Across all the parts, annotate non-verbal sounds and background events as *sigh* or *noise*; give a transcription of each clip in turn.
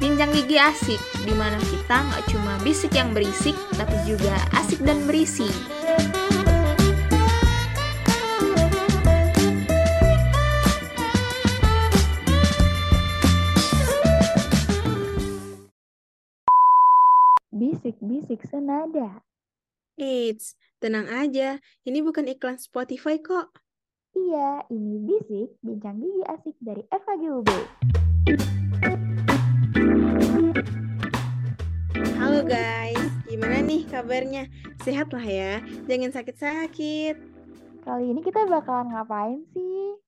Bincang Gigi Asik, di mana kita nggak cuma bisik yang berisik, tapi juga asik dan berisi. Bisik-bisik senada. Eits, tenang aja. Ini bukan iklan Spotify kok. Iya, ini Bisik, bincang gigi asik dari FKGUB. Halo guys, gimana nih kabarnya? Sehat lah ya, jangan sakit-sakit. Kali ini kita bakalan ngapain sih?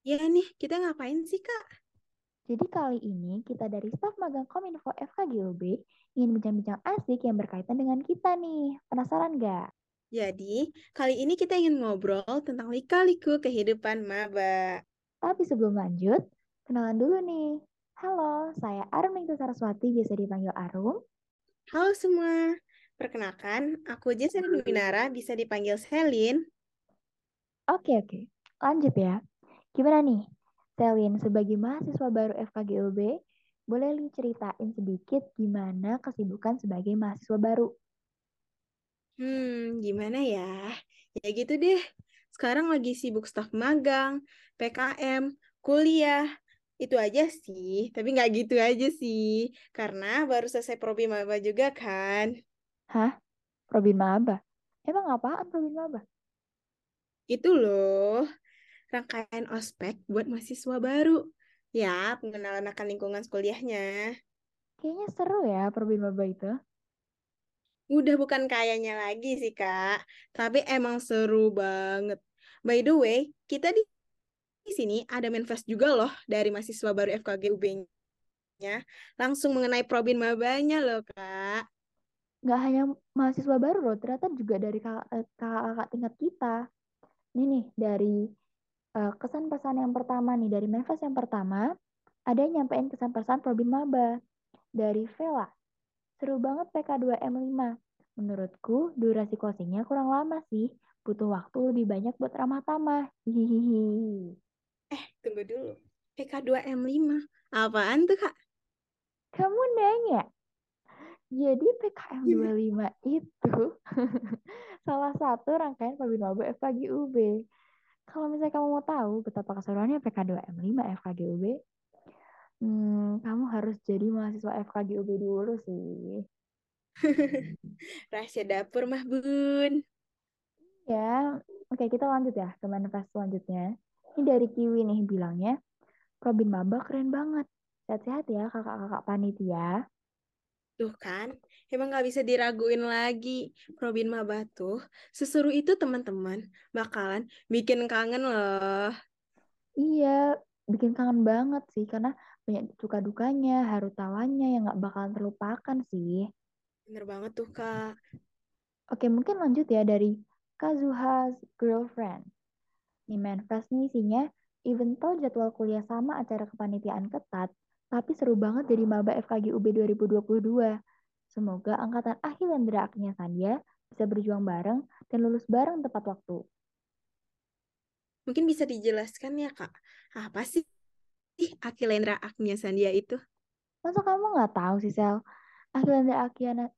Ya nih, kita ngapain sih kak? Jadi kali ini kita dari staf magang Kominfo FKGUB ingin bincang-bincang asik yang berkaitan dengan kita nih. Penasaran gak? Jadi, kali ini kita ingin ngobrol tentang lika-liku kehidupan maba. Tapi sebelum lanjut, kenalan dulu nih. Halo, saya Arum Ningtu Saraswati, biasa dipanggil Arum. Halo semua, perkenalkan, aku Jessie Winara, bisa dipanggil Selin. Oke, oke. Lanjut ya. Gimana nih? Selin, sebagai mahasiswa baru FKGUB, boleh lu ceritain sedikit gimana kesibukan sebagai mahasiswa baru? Hmm, gimana ya? Ya gitu deh. Sekarang lagi sibuk staf magang, PKM, kuliah. Itu aja sih, tapi nggak gitu aja sih. Karena baru selesai probi maba juga kan. Hah? Probin Maba? Emang apaan Probin Maba? Itu loh, rangkaian ospek buat mahasiswa baru. Ya, pengenalan akan lingkungan kuliahnya. Kayaknya seru ya Probin Maba itu. Udah bukan kayaknya lagi sih, Kak. Tapi emang seru banget. By the way, kita di di sini ada manifest juga loh dari mahasiswa baru FKG UB-nya. Langsung mengenai Probin Mabanya loh, Kak. Nggak hanya mahasiswa baru loh, ternyata juga dari kakak-kakak tingkat kita. Ini nih, dari uh, kesan pesan yang pertama nih, dari manifest yang pertama, ada yang nyampein kesan pesan Probin Maba. Dari Vela, Seru banget PK2M5. Menurutku, durasi closingnya kurang lama sih. Butuh waktu lebih banyak buat ramah tamah. Hihihi. Eh, tunggu dulu. PK2M5. Apaan tuh, Kak? Kamu nanya? Jadi PKM25 itu *laughs* salah satu rangkaian Pabinaba FKG UB. Kalau misalnya kamu mau tahu betapa keseruannya PK2M5 FKG UB, Hmm, kamu harus jadi mahasiswa FKG UB dulu sih. *laughs* Rahasia dapur mah, Bun. Ya, oke kita lanjut ya ke manifest selanjutnya. Ini dari Kiwi nih bilangnya, Robin Maba keren banget. Sehat-sehat ya kakak-kakak panitia. Tuh kan, emang gak bisa diraguin lagi. Robin Maba tuh, seseru itu teman-teman, bakalan bikin kangen loh. Iya, bikin kangen banget sih, karena banyak suka dukanya, haru tawanya yang nggak bakalan terlupakan sih. Bener banget tuh, Kak. Oke, mungkin lanjut ya dari Kazuha's Girlfriend. Nih manifest nih isinya, even though jadwal kuliah sama acara kepanitiaan ketat, tapi seru banget jadi maba FKG UB 2022. Semoga angkatan Ahilendra Agnia Sandia bisa berjuang bareng dan lulus bareng tepat waktu. Mungkin bisa dijelaskan ya, Kak, apa sih sih Akilendra Agnia Sandia itu? Masa kamu nggak tahu sih, Sel? Akilendra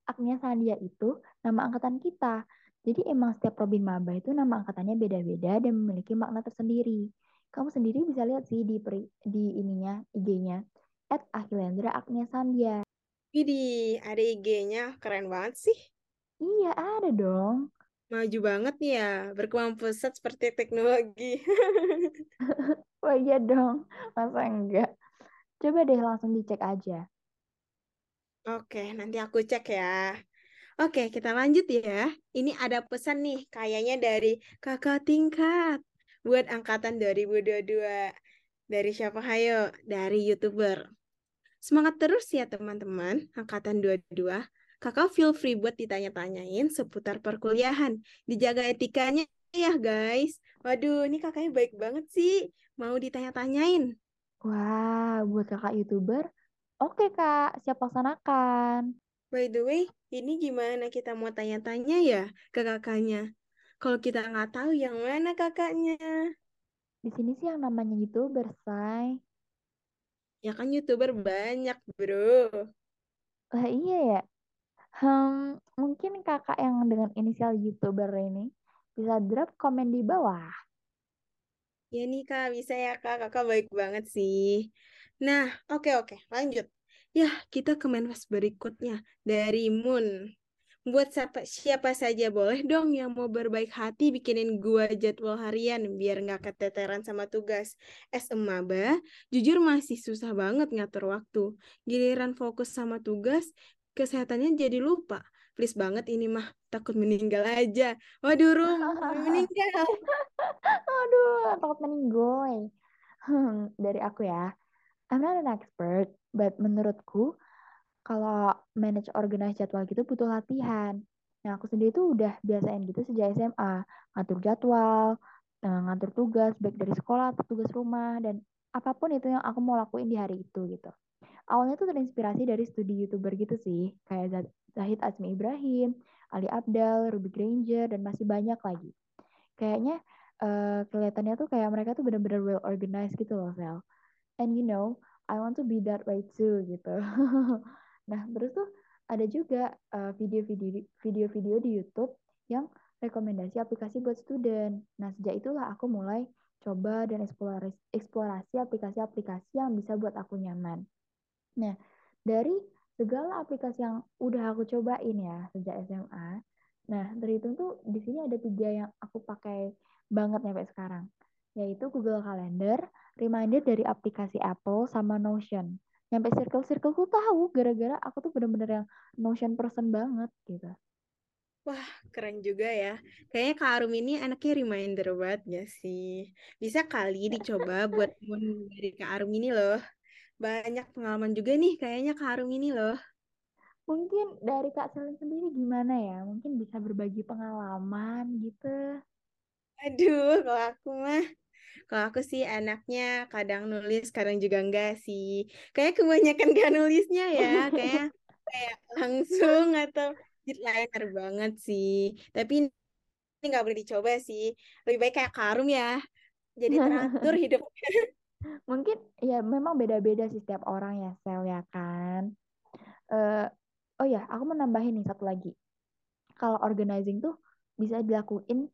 Agnia Sandia itu nama angkatan kita. Jadi emang setiap Robin Maba itu nama angkatannya beda-beda dan memiliki makna tersendiri. Kamu sendiri bisa lihat sih di peri, di ininya IG-nya at Akilendra Agnia Sandia. Widih, ada IG-nya. Keren banget sih. Iya, ada dong. Maju banget nih ya, berkembang pesat seperti teknologi. *laughs* oh iya dong, masa enggak? Coba deh langsung dicek aja. Oke, nanti aku cek ya. Oke, kita lanjut ya. Ini ada pesan nih, kayaknya dari kakak tingkat buat angkatan 2022. Dari siapa hayo? Dari YouTuber. Semangat terus ya teman-teman, angkatan 22. Kakak feel free buat ditanya-tanyain seputar perkuliahan. Dijaga etikanya ya guys. Waduh, ini kakaknya baik banget sih. Mau ditanya-tanyain. Wah, buat kakak YouTuber, oke kak, siap laksanakan. By the way, ini gimana kita mau tanya-tanya ya ke kakaknya? Kalau kita nggak tahu yang mana kakaknya? Di sini sih yang namanya YouTuber, say. Ya kan YouTuber banyak, bro. Lah iya ya. Hmm, mungkin kakak yang dengan inisial YouTuber ini bisa drop komen di bawah. Ya nih Kak, bisa ya Kak. Kakak baik banget sih. Nah, oke oke, lanjut. Ya, kita ke manifest berikutnya dari Moon. Buat siapa, siapa saja boleh dong yang mau berbaik hati bikinin gua jadwal harian biar nggak keteteran sama tugas. As a maba, jujur masih susah banget ngatur waktu. Giliran fokus sama tugas, kesehatannya jadi lupa. Please banget ini mah, takut meninggal aja. Waduh, Rum, meninggal. *laughs* Aduh, takut meninggoy. Hmm, dari aku ya, I'm not an expert, but menurutku kalau manage organize jadwal gitu butuh latihan. Nah, aku sendiri tuh udah biasain gitu sejak SMA, ngatur jadwal, eh, ngatur tugas baik dari sekolah atau tugas rumah dan apa pun itu yang aku mau lakuin di hari itu gitu. Awalnya tuh terinspirasi dari studi YouTuber gitu sih, kayak Zahid Azmi Ibrahim, Ali Abdal, Ruby Granger dan masih banyak lagi. Kayaknya uh, kelihatannya tuh kayak mereka tuh benar-benar well organized gitu loh, Sel. And you know, I want to be that way too gitu. *laughs* Nah, terus tuh ada juga uh, video-video video-video di YouTube yang rekomendasi aplikasi buat student. Nah, sejak itulah aku mulai coba dan eksplorasi, eksplorasi aplikasi-aplikasi yang bisa buat aku nyaman. Nah, dari segala aplikasi yang udah aku cobain ya sejak SMA, nah terhitung tuh di sini ada tiga yang aku pakai banget sampai sekarang, yaitu Google Calendar, reminder dari aplikasi Apple, sama Notion nyampe circle-circle ku tahu gara-gara aku tuh bener-bener yang notion person banget gitu. Wah, keren juga ya. Kayaknya Kak Arum ini anaknya reminder banget gak sih? Bisa kali dicoba buat *laughs* dari Kak Arum ini loh. Banyak pengalaman juga nih kayaknya Kak Arum ini loh. Mungkin dari Kak Selin sendiri gimana ya? Mungkin bisa berbagi pengalaman gitu. Aduh, kalau aku mah kalau aku sih anaknya kadang nulis, kadang juga enggak sih. Kayak kebanyakan gak nulisnya ya, kayak *laughs* kayak langsung atau liner banget sih. Tapi ini nggak boleh dicoba sih. Lebih baik kayak Karum ya. Jadi teratur *laughs* hidup. Mungkin ya memang beda-beda sih setiap orang ya, Sel ya kan. Uh, oh ya, aku mau nambahin nih satu lagi. Kalau organizing tuh bisa dilakuin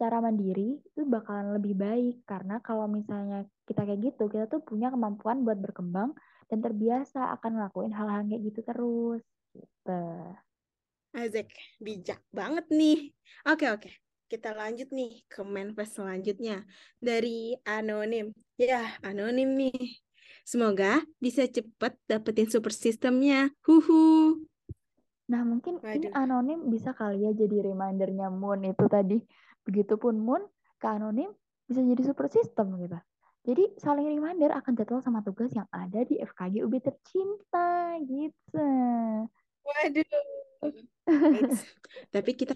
secara mandiri itu bakalan lebih baik karena kalau misalnya kita kayak gitu kita tuh punya kemampuan buat berkembang dan terbiasa akan ngelakuin hal-hal kayak gitu terus gitu. Azek, bijak banget nih. Oke oke, kita lanjut nih ke manifest selanjutnya dari anonim. Ya anonim nih. Semoga bisa cepet dapetin super sistemnya. Huhu. Nah mungkin Waduh. ini anonim bisa kali ya jadi remindernya Moon itu tadi Begitupun Moon ke anonim bisa jadi super system gitu. Jadi saling reminder akan jadwal sama tugas yang ada di FKG UB tercinta gitu. Waduh. *laughs* Tapi kita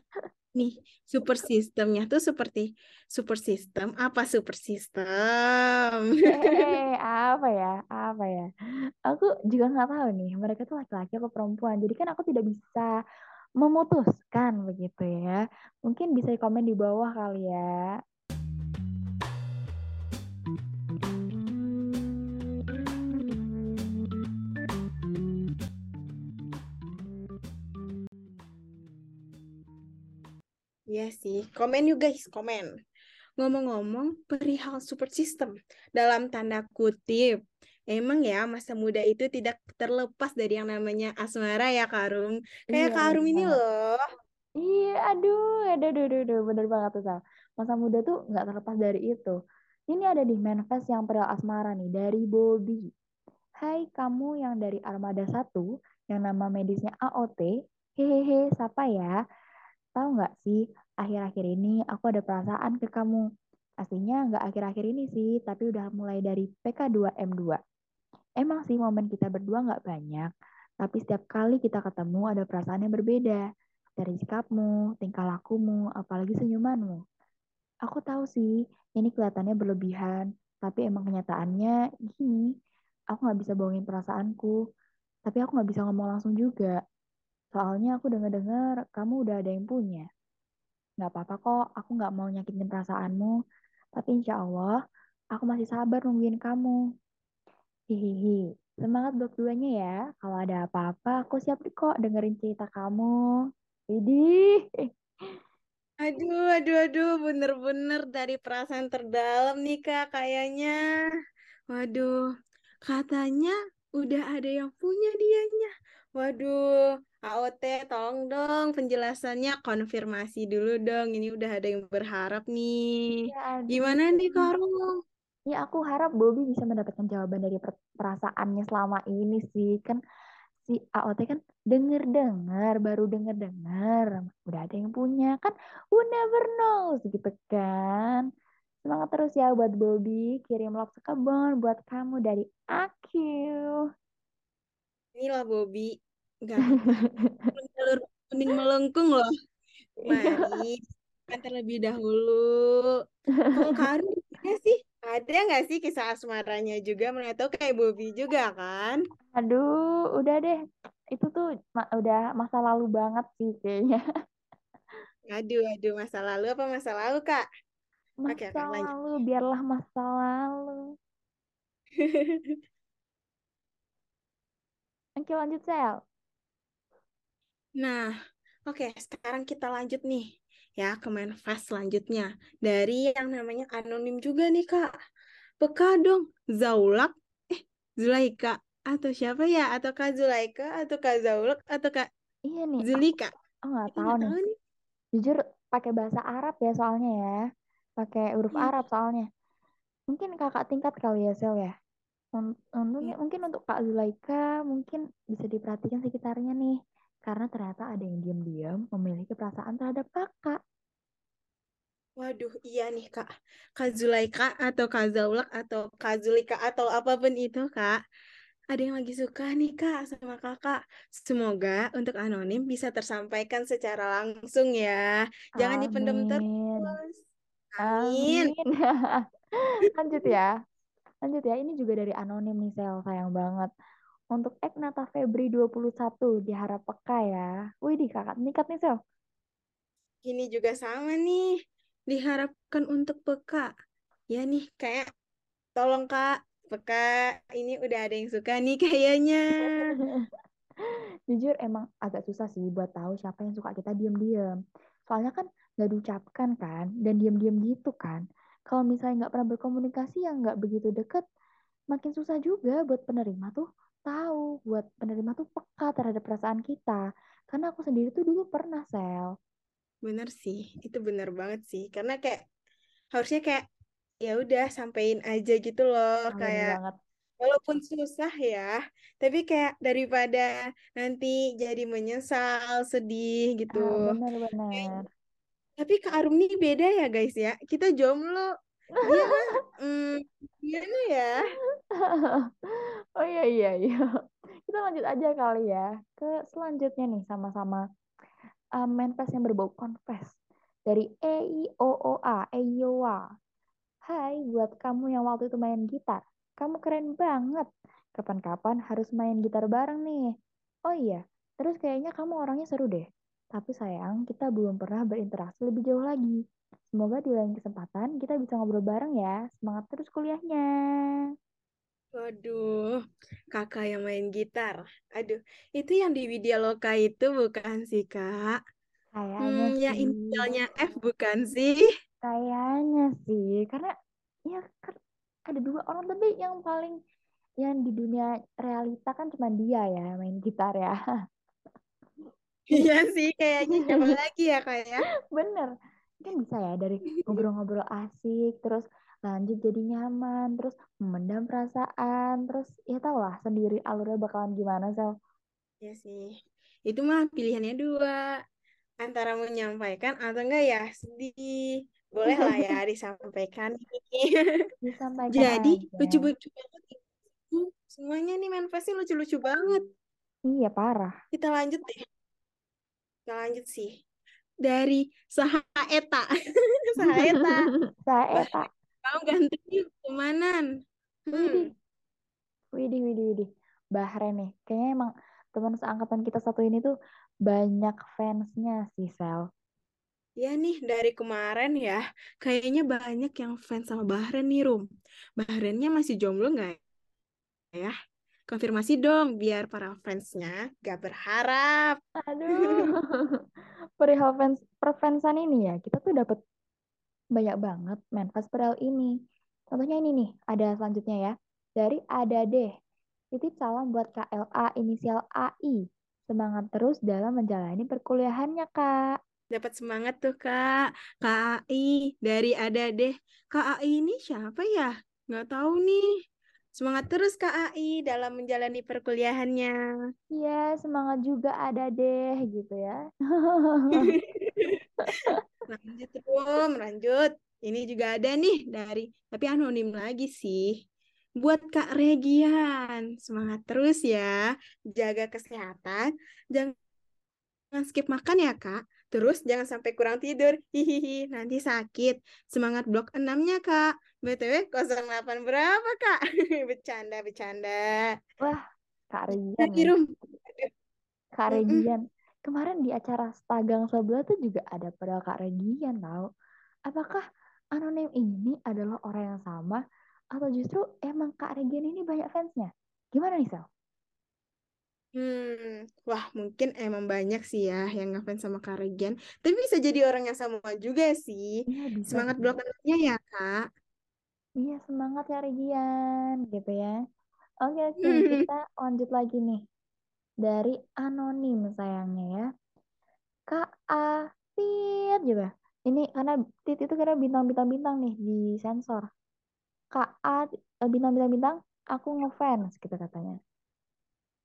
nih super sistemnya tuh seperti super sistem apa super sistem? Hey, apa ya? Apa ya? Aku juga nggak tahu nih. Mereka tuh laki-laki atau perempuan. Jadi kan aku tidak bisa memutuskan begitu ya. Mungkin bisa komen di bawah kali ya. Iya sih, komen yuk guys, komen. Ngomong-ngomong, perihal support system, dalam tanda kutip, emang ya masa muda itu tidak terlepas dari yang namanya asmara ya Karum. Kayak iya, Karum ini loh. Iya, aduh, aduh, aduh, aduh, aduh bener banget tuh Sal. Masa muda tuh nggak terlepas dari itu. Ini ada di manifest yang perihal asmara nih dari Bobby. Hai kamu yang dari Armada 1 yang nama medisnya AOT. Hehehe, siapa ya? Tahu nggak sih, akhir-akhir ini aku ada perasaan ke kamu. Aslinya nggak akhir-akhir ini sih, tapi udah mulai dari PK2M2. Emang sih momen kita berdua nggak banyak, tapi setiap kali kita ketemu ada perasaan yang berbeda. Dari sikapmu, tingkah lakumu, apalagi senyumanmu. Aku tahu sih, ini kelihatannya berlebihan, tapi emang kenyataannya gini. Aku nggak bisa bohongin perasaanku, tapi aku nggak bisa ngomong langsung juga. Soalnya aku dengar-dengar kamu udah ada yang punya. Nggak apa-apa kok, aku nggak mau nyakitin perasaanmu, tapi insya Allah aku masih sabar nungguin kamu. Hihihi. Semangat buat duanya ya. Kalau ada apa-apa, aku siap kok dengerin cerita kamu. Widih. Aduh, aduh, aduh, bener-bener dari perasaan terdalam nih Kak, kayaknya. Waduh, katanya udah ada yang punya dianya. Waduh, AOT tolong dong penjelasannya konfirmasi dulu dong. Ini udah ada yang berharap nih. Ya, aduh. Gimana nih Kak Rum? Ya, aku harap Bobby bisa mendapatkan jawaban dari per- perasaannya selama ini sih. Kan si AOT kan denger-dengar, baru denger-dengar. Udah ada yang punya. Kan who never knows gitu kan. Semangat terus ya buat Bobby. Kirim love sekebon buat kamu dari aku. Inilah Bobby. *laughs* Jalur kuning melengkung loh. Mari *laughs* kita terlebih dahulu. Kalau Karu gimana sih? Ada nggak sih kisah asmaranya juga? Mana tahu kayak Bobby juga kan? Aduh, udah deh. Itu tuh ma- udah masa lalu banget sih kayaknya. Aduh, aduh, masa lalu apa masa lalu, Kak? Masa oke, lanjut. lalu, biarlah masa lalu. *laughs* Oke, lanjut, Sel. Nah, oke, sekarang kita lanjut nih ya ke selanjutnya. Dari yang namanya anonim juga nih, Kak. Peka dong, Zaulak, eh, Zulaika, atau siapa ya? Atau Kak Zulaika, atau Kak Zaulak, atau Kak Iya nih, Zulika? aku nggak tahu nih. tahu nih. Jujur pakai bahasa Arab ya soalnya ya. Pakai huruf Iya, Arab soalnya. Mungkin kakak tingkat kali ya, Sel ya. Un- Untuk, iya. mungkin untuk Kak Zulaika mungkin bisa diperhatikan sekitarnya nih. Karena ternyata ada yang diam-diam memiliki perasaan terhadap kakak. Waduh, iya nih Kak. Kak Zulaika atau Kak Zaulak atau Kak Zulika atau apa pun itu Kak. Ada yang lagi suka nih Kak sama Kakak. Semoga untuk anonim bisa tersampaikan secara langsung ya. Jangan dipendam Amin. terus. Amin. Amin. *laughs* Lanjut ya. Lanjut ya. Ini juga dari anonim nih, Sel. Sayang banget. Untuk Eknata Febri 21 diharap peka ya. Wih, di kakak nikat nih, Sel. Ini juga sama nih. Diharapkan untuk peka. Ya nih, kayak tolong Kak, peka. Ini udah ada yang suka nih kayaknya. *laughs* Jujur emang agak susah sih buat tahu siapa yang suka kita diam-diam. Soalnya kan nggak diucapkan kan, dan diam-diam gitu kan. Kalau misalnya nggak pernah berkomunikasi yang nggak begitu deket, makin susah juga buat penerima tuh tahu, buat penerima tuh peka terhadap perasaan kita. Karena aku sendiri tuh dulu pernah, Sel. Bener sih, itu bener banget sih. Karena kayak harusnya kayak ya udah sampein aja gitu loh, Ah, bener kayak banget. walaupun susah ya, tapi kayak daripada nanti jadi menyesal, sedih Ah, gitu. bener-bener. Tapi Kak Arum nih beda ya guys ya. Kita jomblo, dia mah hmm, gimana ya? Oh iya, iya, iya. Kita lanjut aja kali ya ke selanjutnya nih sama-sama uh, manifest yang berbau confess dari EIOOA, EIOA. Hai buat kamu yang waktu itu main gitar, kamu keren banget. Kapan-kapan harus main gitar bareng nih. Oh iya, terus kayaknya kamu orangnya seru deh. Tapi sayang, kita belum pernah berinteraksi lebih jauh lagi. Semoga di lain kesempatan kita bisa ngobrol bareng ya. Semangat terus kuliahnya. Waduh, kakak yang main gitar. Aduh, itu yang di Widya Loka itu bukan sih, Kak? Kayaknya Hmm, ya sih. inisialnya F bukan sih? Kayaknya sih, karena ya ada dua orang tapi yang paling yang di dunia realita kan cuma dia ya main gitar ya. *laughs* Iya sih, kayaknya siapa *laughs* lagi ya, Kak ya? Bener. Kan bisa ya dari ngobrol-ngobrol asik, terus lanjut jadi nyaman, terus memendam perasaan, terus ya tau lah sendiri alurnya bakalan gimana, Sel. Iya sih. Itu mah pilihannya dua. Antara menyampaikan atau enggak ya sedih. Boleh lah ya *laughs* disampaikan. Disampaikan Jadi, aja. lucu-lucu banget. Semuanya nih manifestnya lucu-lucu banget. Iya, parah. Kita lanjut deh. Kita lanjut sih. Dari Sahaeta. *laughs* Sahaeta. Saeta. Kamu ganti kemanan. Widih. Hmm. Widih, widih, widih. Bahrain nih. Kayaknya emang teman seangkatan kita satu ini tuh banyak fansnya sih, Sel. Ya nih, dari kemarin ya, kayaknya banyak yang fans sama Bahrain nih, Rum. Bahrainnya masih jomblo nggak ya? Konfirmasi dong biar para fansnya gak berharap. Aduh. *laughs* Perihal fans perfansan ini ya, kita tuh dapat banyak banget manifest perihal ini. Contohnya ini nih, ada selanjutnya ya. Dari Ada deh. Titip salam buat KLA inisial AI. Semangat terus dalam menjalani perkuliahannya, Kak. Dapat semangat tuh, Kak. Kak AI dari Ada deh. Kak AI ini siapa ya? Nggak tahu nih. Semangat terus Kak AI dalam menjalani perkuliahannya. Iya, semangat juga ada deh gitu ya. *laughs* lanjut Rum, lanjut. Ini juga ada nih dari, tapi anonim lagi sih. Buat Kak Regian, semangat terus ya. Jaga kesehatan, jangan skip makan ya Kak. Terus jangan sampai kurang tidur. Hihihi, nanti sakit. Semangat blok 6-nya, Kak. BTW 08 berapa, Kak? *laughs* bercanda, bercanda. Wah, Kak Regian. Ya. Kak Regian. Kemarin di acara Stagang sebelah tuh juga ada pada Kak Regian tahu. Apakah anonim ini adalah orang yang sama atau justru emang Kak Regian ini banyak fansnya? Gimana nih, Sel? Hmm, wah mungkin emang banyak sih ya yang ngefans sama Kak Regen. Tapi bisa jadi orang yang sama juga sih. Bisa Semangat blokannya ya, Kak. Iya, semangat ya Regian, gitu ya. Oke, oke, kita lanjut lagi nih. Dari anonim sayangnya ya. Kak A, Tit juga. Ini karena Tit itu karena bintang-bintang-bintang nih di sensor. Kak A, eh, bintang-bintang-bintang, aku ngefans, gitu katanya.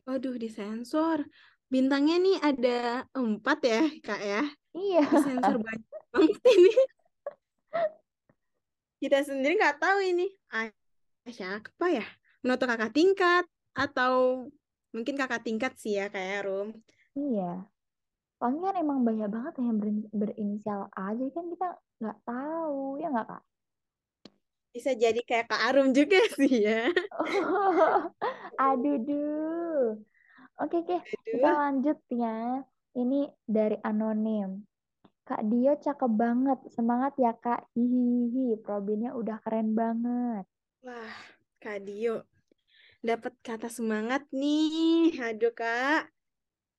Waduh, disensor. Bintangnya nih ada empat ya, Kak ya. Iya. Disensor banyak banget ini. Kita sendiri nggak tahu ini. Ah, siapa ya? Menurut kakak tingkat atau mungkin kakak tingkat sih ya kayak Rum. Iya. Soalnya kan emang banyak banget yang ber- berinisial A, jadi kan kita nggak tahu, ya nggak kak? Bisa jadi kayak Kak Arum juga *laughs* sih ya. *laughs* Aduh, duh. Oke, oke. Kita Aduh. lanjut ya. Ini dari anonim. Kak Dio cakep banget. Semangat ya, Kak. Hihihi. Probinnya udah keren banget. Wah, Kak Dio. Dapat kata semangat nih. Aduh, Kak.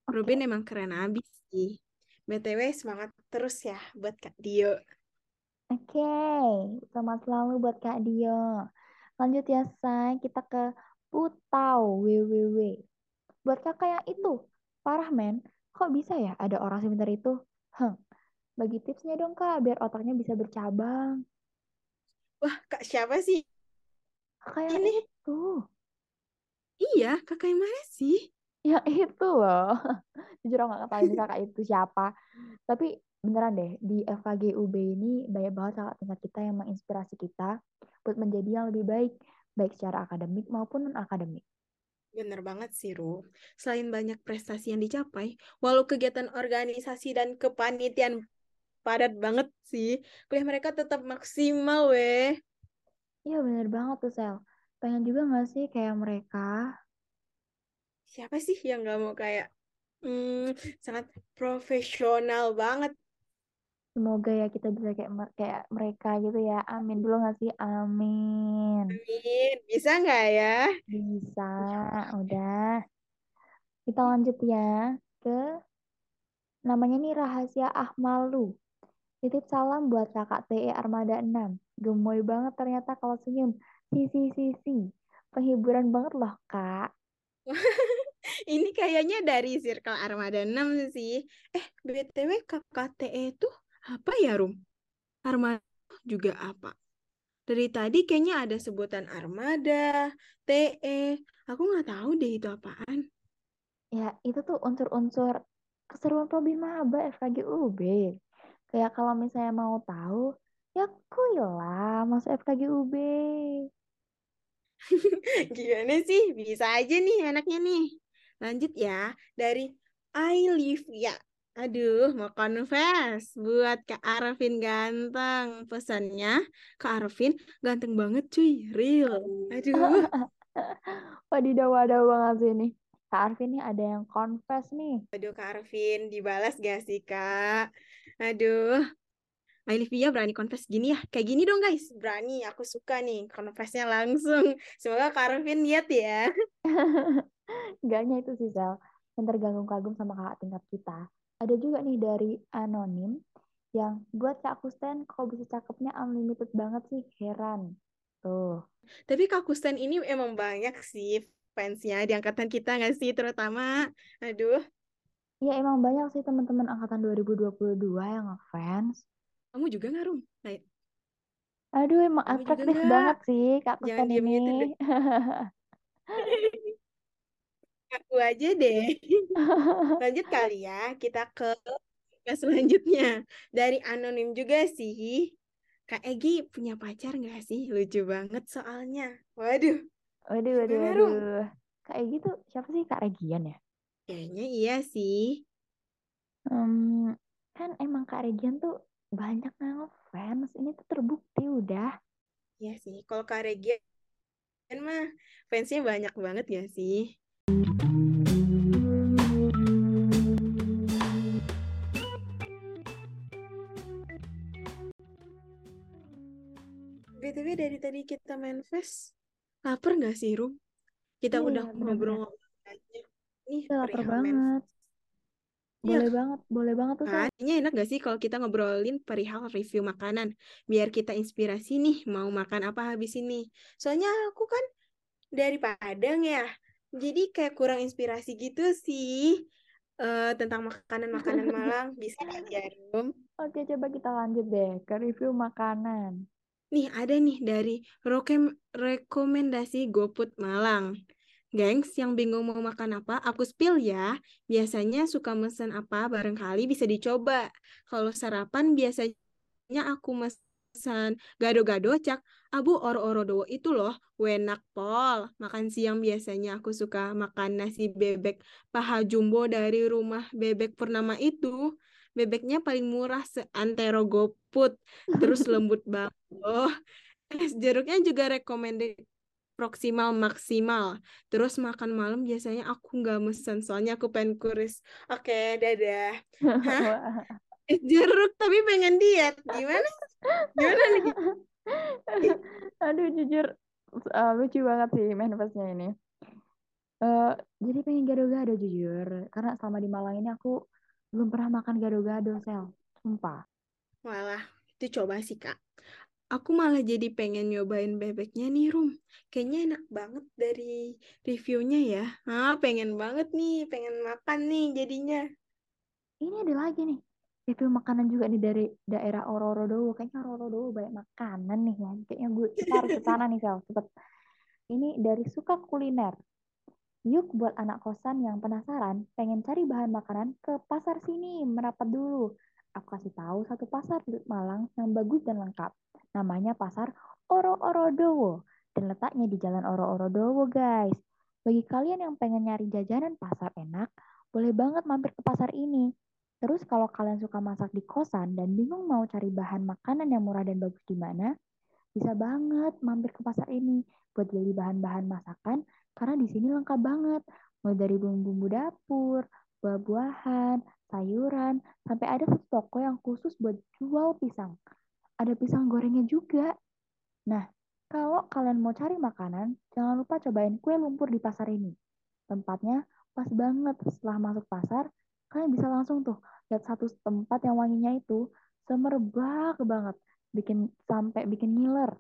Oke. Robin emang keren abis sih. BTW semangat terus ya buat Kak Dio. Oke, selamat selalu buat Kak Dio. Lanjut ya, Say. Kita ke Putau WWW. Buat kakak yang itu, parah men. Kok bisa ya ada orang sepintar itu? Heng, bagi tipsnya dong kak, biar otaknya bisa bercabang. Wah, Kak siapa sih? Kakak yang Ini. itu. Iya, kakak yang mana sih? Yang itu loh. *laughs* Jujur aku gak tahu kakak itu siapa. Tapi beneran deh, di FKG UB ini banyak banget kakak tingkat kita yang menginspirasi kita buat menjadi yang lebih baik, baik secara akademik maupun non-akademik. Bener banget sih, Ru. Selain banyak prestasi yang dicapai, walau kegiatan organisasi dan kepanitiaan padat banget sih, kuliah mereka tetap maksimal, weh. Iya bener banget tuh, Sel. Pengen juga gak sih kayak mereka? Siapa sih yang gak mau kayak hmm, sangat profesional banget? Semoga ya kita bisa kayak kayak mereka gitu ya. Amin dulu gak sih? Amin. Amin. Bisa nggak ya? Bisa, udah. Kita lanjut ya ke namanya nih Rahasia Ahmalu. Titip salam buat kakak TE Armada 6. Gemoy banget ternyata kalau senyum. Si, si, si, si. Penghiburan banget loh, Kak. *laughs* Ini kayaknya dari Circle Armada 6 sih. Eh, BTW KKTE itu apa ya, Rum? Armada juga apa? Dari tadi kayaknya ada sebutan Armada, TE. Aku nggak tahu deh itu apaan. Ya, itu tuh unsur-unsur keseruan Probin Maba FKG UB. Kayak kalau misalnya mau tahu, ya kuy lah masuk FKG UB. *laughs* Gimana sih? Bisa aja nih anaknya nih. Lanjut ya, dari Ailivia. Aduh, mau confess buat Kak Arvin ganteng. Pesannya, Kak Arvin ganteng banget cuy, real. Aduh, *laughs* Wadidaw, wadaw banget sih nih. Kak Arvin nih ada yang confess nih. aduh Kak Arvin, dibalas gak sih Kak? Aduh, Olivia berani confess gini ya. Kayak gini dong guys. Berani. Aku suka nih confessnya langsung. Semoga Karvin lihat ya. *laughs* Gak hanya itu sih, Sel. Yang terganggu-kagum sama kakak tingkat kita. Ada juga nih dari Anonim yang buat Kak Kusten kok bisa cakepnya unlimited banget sih. Heran. Tuh. Tapi Kak Kusten ini emang banyak sih fansnya di angkatan kita nggak sih terutama. Aduh. Ya emang banyak sih teman-teman angkatan 2022 yang ngefans. Kamu juga nggak, Rum? Nah, Aduh, emang Kamu juga atraktif nggak? banget sih Kak Jangan Kusten diem gitu ini. deh. *laughs* Aku aja deh. Lanjut kali ya, kita ke ke selanjutnya. Dari anonim juga sih. Kak Egi punya pacar nggak sih? Lucu banget soalnya. Waduh, Waduh, waduh, gimana Rum? waduh. Kayak gitu, siapa sih Kak Regian ya? Kayaknya iya sih. Hmm, kan emang Kak Regian tuh banyak ngefans. Ini tuh terbukti udah. Iya sih. Kalau Kak Regian mah fansnya banyak banget ya sih. BTW dari tadi kita main fest, lapar nggak sih, Rum? Kita Iya, udah ngobrol-ngobrol aja. Nih, lapar banget. Iya Boleh banget, boleh banget tuh, kan? Kayaknya enak gak sih kalau kita ngobrolin perihal review makanan? Biar kita inspirasi nih, mau makan apa habis ini. Soalnya aku kan dari Padang ya, jadi kayak kurang inspirasi gitu sih eh, tentang makanan-makanan Malang. *laughs* Bisa ya, Rum? Oke, coba kita lanjut deh ke review makanan. Nih, ada nih dari rekomendasi GoFood Malang. Gengs, yang bingung mau makan apa, aku spill ya. Biasanya suka mesen apa, barangkali bisa dicoba. Kalau sarapan biasanya aku mesen gado-gado cak. Abu oro-oro dowo itu loh, wenak pol. Makan siang biasanya aku suka makan nasi bebek paha jumbo dari rumah bebek Purnama itu. Bebeknya paling murah seantero GoFood. Terus lembut banget. Oh, *laughs* es jeruknya juga recommended proksimal maksimal. Terus makan malam biasanya aku nggak mesen, soalnya aku pengen kuris. Oke, dadah. Hah? Es *laughs* jeruk tapi pengen diet. Gimana? Gimana nih? *laughs* Aduh, jujur uh, lucu banget sih manifestnya ini. Eh, jadi pengen gado-gado jujur. Karena selama di Malang ini aku belum pernah makan gado-gado, Sel. Sumpah. Walah, itu coba sih, Kak. Aku malah jadi pengen nyobain bebeknya nih, Rum. Kayaknya enak banget dari reviewnya ya. Ah, pengen banget nih, pengen makan nih jadinya. Ini ada lagi nih. Review makanan juga nih dari daerah Ororodowo. Kayaknya Ororodowo banyak makanan nih ya. Kayaknya gue harus ke sana nih, Sel. Cepet. Ini dari Suka Kuliner. Yuk buat anak kosan yang penasaran, pengen cari bahan makanan ke pasar sini, merapat dulu. Aku kasih tahu satu pasar di Malang yang bagus dan lengkap. Namanya Pasar Oro-Orodowo dan letaknya di Jalan Oro-Orodowo, guys. Bagi kalian yang pengen nyari jajanan pasar enak, boleh banget mampir ke pasar ini. Terus kalau kalian suka masak di kosan dan bingung mau cari bahan makanan yang murah dan bagus di mana, bisa banget mampir ke pasar ini buat beli bahan-bahan masakan karena di sini lengkap banget. Mulai dari bumbu-bumbu dapur, buah-buahan, sayuran, sampai ada satu toko yang khusus buat jual pisang. Ada pisang gorengnya juga. Nah, kalau kalian mau cari makanan, jangan lupa cobain kue lumpur di pasar ini. Tempatnya pas banget setelah masuk pasar, kalian bisa langsung tuh lihat satu tempat yang wanginya itu semerbak banget, bikin sampai bikin ngiler.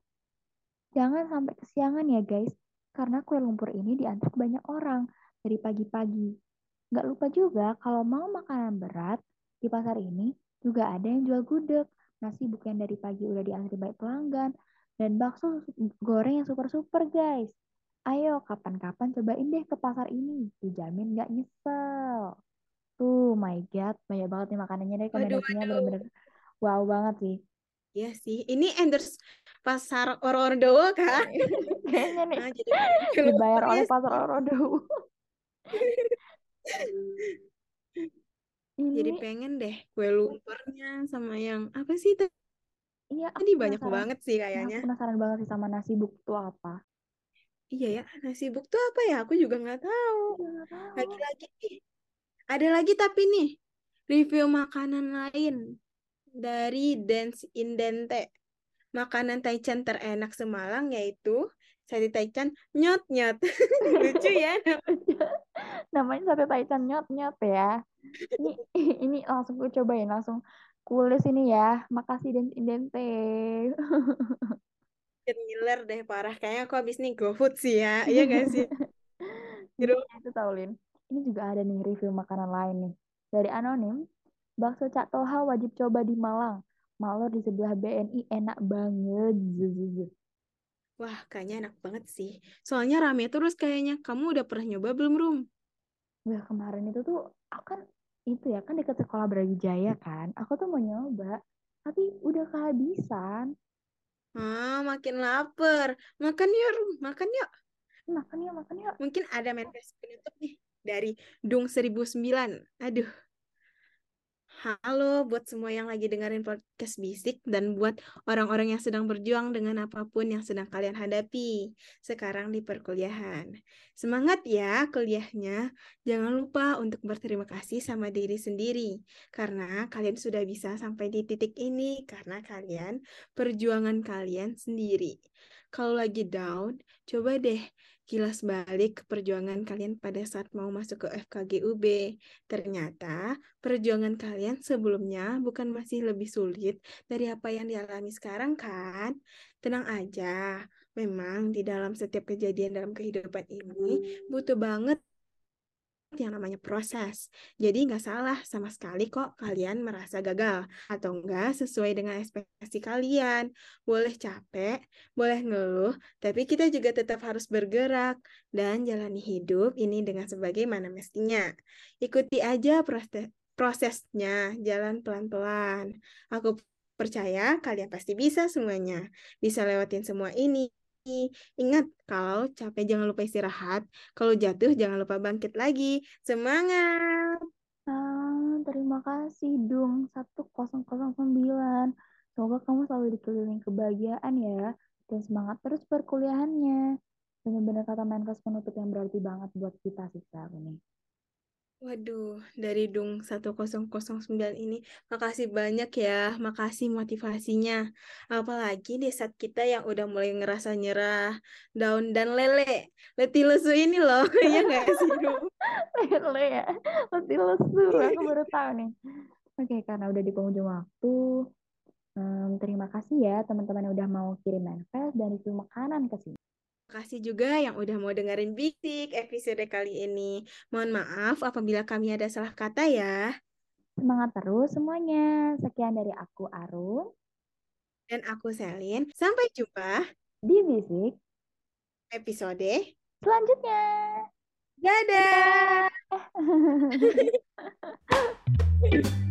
Jangan sampai kesiangan ya guys, karena kue lumpur ini diantri banyak orang dari pagi-pagi. Nggak lupa juga kalau mau makanan berat, di pasar ini juga ada yang jual gudeg, nasi bukan dari pagi udah diantri banyak pelanggan, dan bakso goreng yang super-super guys. Ayo kapan-kapan cobain deh ke pasar ini, dijamin nggak nyesel. Tuh, my God, banyak banget nih makanannya deh, kombinasinya bener-bener wow banget sih. Iya sih. Ini endorse pasar Oro-Oro kah? *laughs* Kayaknya nih Ah, jadi dibayar *laughs* oleh ya pasar sih. *laughs* Orodowo. Jadi Ini pengen deh kue lumpurnya sama yang apa sih tadi iya aku banyak banget sih aku kayaknya. penasaran banget sih sama nasi buk itu apa. Iya ya, nasi buk tuh apa ya? Aku juga nggak tahu. Aku. Lagi-lagi nih. Ada lagi tapi nih review makanan lain dari Dance Indente. Makanan Taichan terenak semalang yaitu sate Taichan nyot nyot. *laughs* Lucu ya. *laughs* *laughs* Namanya sate taichan nyot nyot ya. Ini *laughs* ini langsung gue cobain langsung kulis ini ya. Makasih dan indente. *laughs* Ngiler deh parah. Kayaknya aku habis nih GoFood sih ya. Iya gak sih? Gitu. itu tahu Lin. Ini juga ada nih review makanan lain nih. Dari anonim, bakso Cak Toha wajib coba di Malang. Malor di sebelah BNI enak banget. Wah, kayaknya enak banget sih. Soalnya rame terus kayaknya. Kamu udah pernah nyoba belum, Rum? Wah, kemarin itu tuh aku kan itu ya kan dekat sekolah Brawijaya kan. Aku tuh mau nyoba, tapi udah kehabisan. Ah, makin lapar. Makan yuk, Rum. Makan yuk. Makan yuk, makan yuk. Mungkin ada manifest penutup nih dari Dung 1009. Aduh. Halo buat semua yang lagi dengerin podcast Bisik dan buat orang-orang yang sedang berjuang dengan apa pun yang sedang kalian hadapi sekarang di perkuliahan. Semangat ya kuliahnya. Jangan lupa untuk berterima kasih sama diri sendiri karena kalian sudah bisa sampai di titik ini karena kalian perjuangan kalian sendiri. Kalau lagi down, coba deh kilas balik ke perjuangan kalian pada saat mau masuk ke FKG UB. Ternyata perjuangan kalian sebelumnya bukan masih lebih sulit dari apa yang dialami sekarang kan? Tenang aja, memang di dalam setiap kejadian dalam kehidupan ini butuh banget yang namanya proses. Jadi nggak salah sama sekali kok kalian merasa gagal atau nggak sesuai dengan ekspektasi kalian. Boleh capek, boleh ngeluh, tapi kita juga tetap harus bergerak dan jalani hidup ini dengan sebagaimana mestinya. Ikuti aja proses prosesnya, jalan pelan-pelan. Aku percaya kalian pasti bisa semuanya. Bisa lewatin semua ini Ingat, kalau capek jangan lupa istirahat. Kalau jatuh jangan lupa bangkit lagi. Semangat! Ah, terima kasih Dung 1009. Semoga kamu selalu dikelilingi kebahagiaan ya. Dan semangat terus perkuliahannya. Benar-benar kata Menkes penutup yang berarti banget buat kita sih saat ini. Waduh, dari Dung 1009 ini, makasih banyak ya, makasih motivasinya. Apalagi di saat kita yang udah mulai ngerasa nyerah, daun dan lele. Letih lesu ini loh, *laughs* iya gak sih, Dung? *laughs* Lele ya, letih lesu, aku baru tahu nih. Oke, karena udah di penghujung waktu, um, terima kasih ya teman-teman yang udah mau kirim manifest dan itu makanan ke sini kasih juga yang udah mau dengerin Bisik episode kali ini. Mohon maaf apabila kami ada salah kata ya. Semangat terus semuanya. Sekian dari aku Arun. Dan aku Selin. Sampai jumpa di Bisik episode selanjutnya. Dadah. Dadah. *laughs*